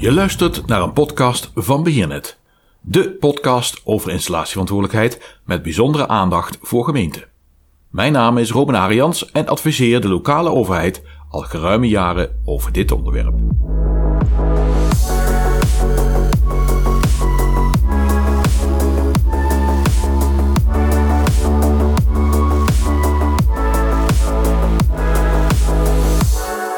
Je luistert naar een podcast van Beheernet. De podcast over installatieverantwoordelijkheid met bijzondere aandacht voor gemeenten. Mijn naam is Robin Arians en adviseer de lokale overheid al geruime jaren over dit onderwerp.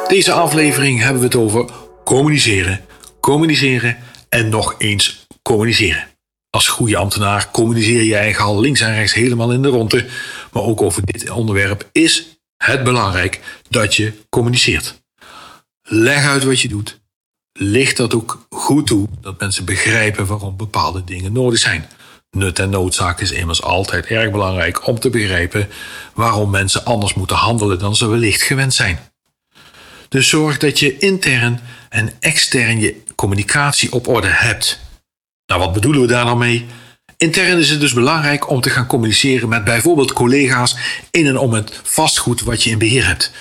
Deze aflevering hebben we het over communiceren, communiceren en nog eens communiceren. Als goede ambtenaar communiceer je eigenlijk al links en rechts helemaal in de ronde. Maar ook over dit onderwerp is het belangrijk dat je communiceert. Leg uit wat je doet. Licht dat ook goed toe dat mensen begrijpen waarom bepaalde dingen nodig zijn. Nut en noodzaak is immers altijd erg belangrijk om te begrijpen waarom mensen anders moeten handelen dan ze wellicht gewend zijn. Dus zorg dat je intern en extern je communicatie op orde hebt. Nou, wat bedoelen we daar nou mee? Intern is het dus belangrijk om te gaan communiceren met bijvoorbeeld collega's in en om het vastgoed wat je in beheer hebt.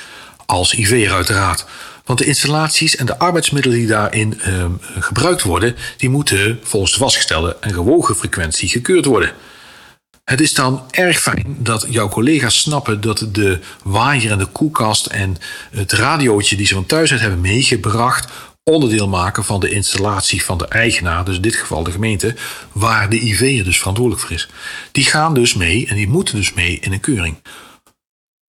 Als IV'er uiteraard. Want de installaties en de arbeidsmiddelen die daarin uh, gebruikt worden, die moeten volgens de vastgestelde en gewogen frequentie gekeurd worden. Het is dan erg fijn dat jouw collega's snappen dat de waaier en de koelkast en het radiootje die ze van thuis uit hebben meegebracht onderdeel maken van de installatie van de eigenaar, dus in dit geval de gemeente, waar de IV'er dus verantwoordelijk voor is. Die gaan dus mee en die moeten dus mee in een keuring.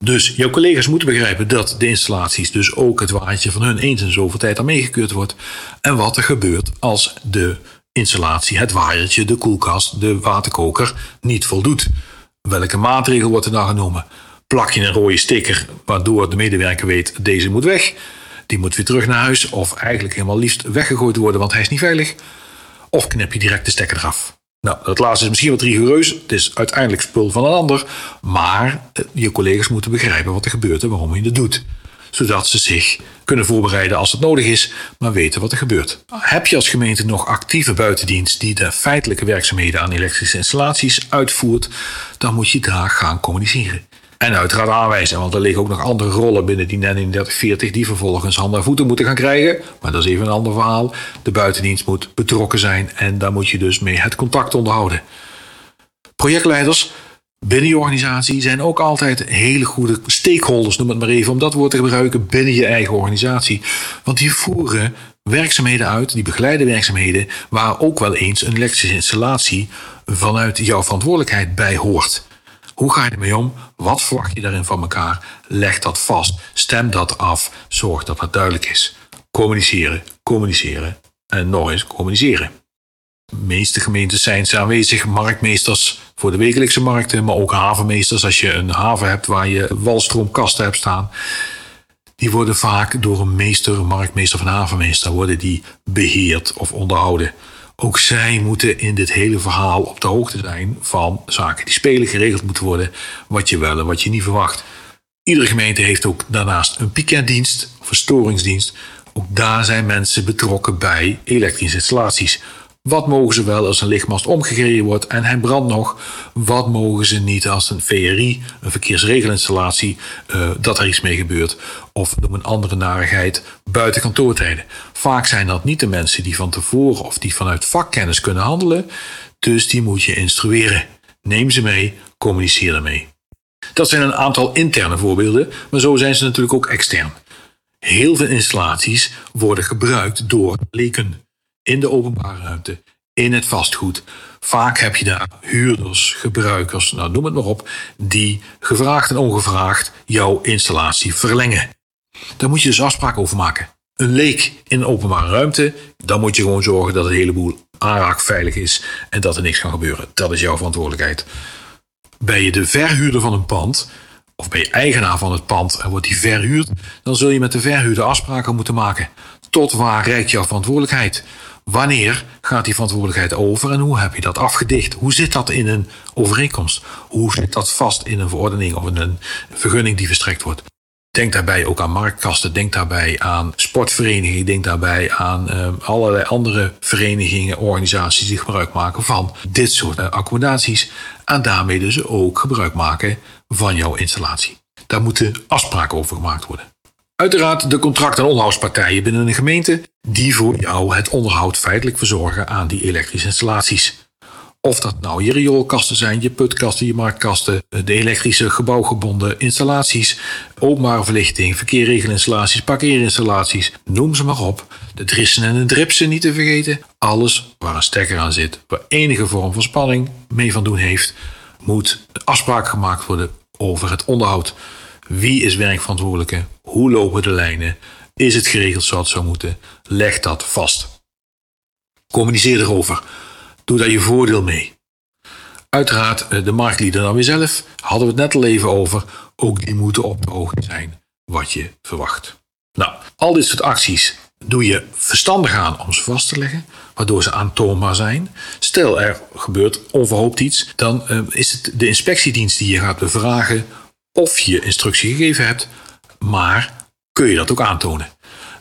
Dus jouw collega's moeten begrijpen dat de installaties, dus ook het waaitje van hun eens en zoveel tijd aan meegekeurd wordt. En wat er gebeurt als de installatie, het waaiertje, de koelkast, de waterkoker niet voldoet. Welke maatregel wordt er dan genomen? Plak je een rode sticker waardoor de medewerker weet deze moet weg. Die moet weer terug naar huis of eigenlijk helemaal liefst weggegooid worden want hij is niet veilig. Of knip je direct de stekker eraf. Nou, dat laatste is misschien wat rigoureus. Het is uiteindelijk spul van een ander. Maar eh, je collega's moeten begrijpen wat er gebeurt en waarom je het doet zodat ze zich kunnen voorbereiden als het nodig is, maar weten wat er gebeurt. Heb je als gemeente nog actieve buitendienst die de feitelijke werkzaamheden aan elektrische installaties uitvoert, dan moet je daar gaan communiceren. En uiteraard aanwijzen, want er liggen ook nog andere rollen binnen die NEN 3940 die vervolgens handen en voeten moeten gaan krijgen. Maar dat is even een ander verhaal. De buitendienst moet betrokken zijn en daar moet je dus mee het contact onderhouden. Projectleiders binnen je organisatie zijn ook altijd hele goede stakeholders, noem het maar even, om dat woord te gebruiken binnen je eigen organisatie. Want die voeren werkzaamheden uit, die begeleiden werkzaamheden, waar ook wel eens een elektrische installatie vanuit jouw verantwoordelijkheid bij hoort. Hoe ga je ermee om? Wat verwacht je daarin van elkaar? Leg dat vast. Stem dat af. Zorg dat het duidelijk is. Communiceren, communiceren en nog eens communiceren. De meeste gemeentes zijn ze aanwezig, marktmeesters voor de wekelijkse markten, maar ook havenmeesters. Als je een haven hebt waar je walstroomkasten hebt staan, die worden vaak door een meester, een marktmeester of een havenmeester, worden die beheerd of onderhouden. Ook zij moeten in dit hele verhaal op de hoogte zijn van zaken die spelen, geregeld moeten worden, wat je wel en wat je niet verwacht. Iedere gemeente heeft ook daarnaast een piekenddienst of een storingsdienst. Ook daar zijn mensen betrokken bij elektrische installaties. Wat mogen ze wel als een lichtmast omgegreden wordt en hij brandt nog? Wat mogen ze niet als een VRI, een verkeersregelinstallatie, uh, dat er iets mee gebeurt? Of noem een andere narigheid buiten kantoortijden. Vaak zijn dat niet de mensen die van tevoren of die vanuit vakkennis kunnen handelen. Dus die moet je instrueren. Neem ze mee, communiceer ermee. Dat zijn een aantal interne voorbeelden, maar zo zijn ze natuurlijk ook extern. Heel veel installaties worden gebruikt door leken in de openbare ruimte, in het vastgoed. Vaak heb je daar huurders, gebruikers, nou noem het maar op, die gevraagd en ongevraagd jouw installatie verlengen. Daar moet je dus afspraken over maken. Een leek in een openbare ruimte, dan moet je gewoon zorgen dat het heleboel aanraakveilig is en dat er niks kan gebeuren. Dat is jouw verantwoordelijkheid. Ben je de verhuurder van een pand, of ben je eigenaar van het pand en wordt die verhuurd, dan zul je met de verhuurder afspraken moeten maken. Tot waar reikt jouw verantwoordelijkheid? Wanneer gaat die verantwoordelijkheid over en hoe heb je dat afgedicht? Hoe zit dat in een overeenkomst? Hoe zit dat vast in een verordening of in een vergunning die verstrekt wordt? Denk daarbij ook aan marktkasten, denk daarbij aan sportverenigingen, denk daarbij aan uh, allerlei andere verenigingen, organisaties die gebruik maken van dit soort uh, accommodaties en daarmee dus ook gebruik maken van jouw installatie. Daar moeten afspraken over gemaakt worden. Uiteraard de contract- en onderhoudspartijen binnen een gemeente die voor jou het onderhoud feitelijk verzorgen aan die elektrische installaties. Of dat nou je rioolkasten zijn, je putkasten, je marktkasten, de elektrische gebouwgebonden installaties, openbare verlichting, verkeerregelinstallaties, parkeerinstallaties, noem ze maar op. De drissen en de dripsen niet te vergeten. Alles waar een stekker aan zit, waar enige vorm van spanning mee van doen heeft, moet afspraak gemaakt worden over het onderhoud. Wie is werkverantwoordelijke? Hoe lopen de lijnen? Is het geregeld zoals het zou moeten? Leg dat vast. Communiceer erover. Doe daar je voordeel mee. Uiteraard, eh, de marktlieden dan weer zelf, hadden we het net al even over. Ook die moeten op de hoogte zijn wat je verwacht. Nou, al dit soort acties doe je verstandig aan om ze vast te leggen, waardoor ze aantoonbaar zijn. Stel er gebeurt onverhoopt iets, dan uh, is het de inspectiedienst die je gaat bevragen of je instructie gegeven hebt, maar kun je dat ook aantonen.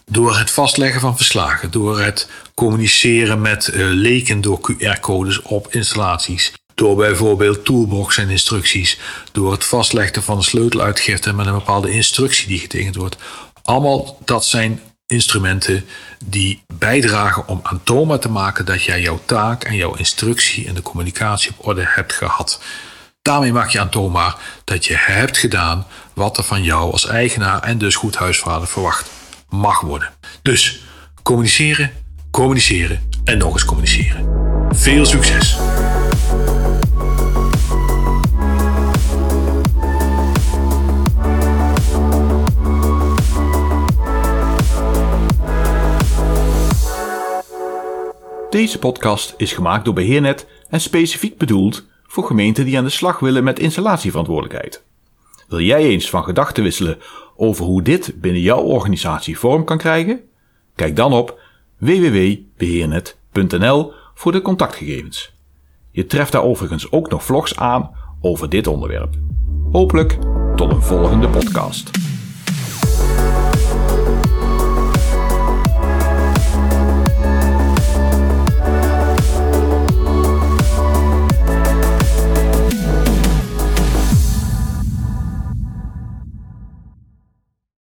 Door het vastleggen van verslagen, door het communiceren met uh, leken door QR-codes op installaties, door bijvoorbeeld toolbox en instructies, door het vastleggen van een sleuteluitgifte met een bepaalde instructie die getekend wordt. Allemaal dat zijn instrumenten die bijdragen om aantoonbaar te maken dat jij jouw taak en jouw instructie en de communicatie op orde hebt gehad. Daarmee maak je aantoonbaar dat je hebt gedaan wat er van jou als eigenaar en dus goed huisvader verwacht mag worden. Dus communiceren, communiceren en nog eens communiceren. Veel succes! Deze podcast is gemaakt door Beheernet en specifiek bedoeld voor gemeenten die aan de slag willen met installatieverantwoordelijkheid. Wil jij eens van gedachten wisselen over hoe dit binnen jouw organisatie vorm kan krijgen? Kijk dan op www.beheernet.nl voor de contactgegevens. Je treft daar overigens ook nog vlogs aan over dit onderwerp. Hopelijk tot een volgende podcast.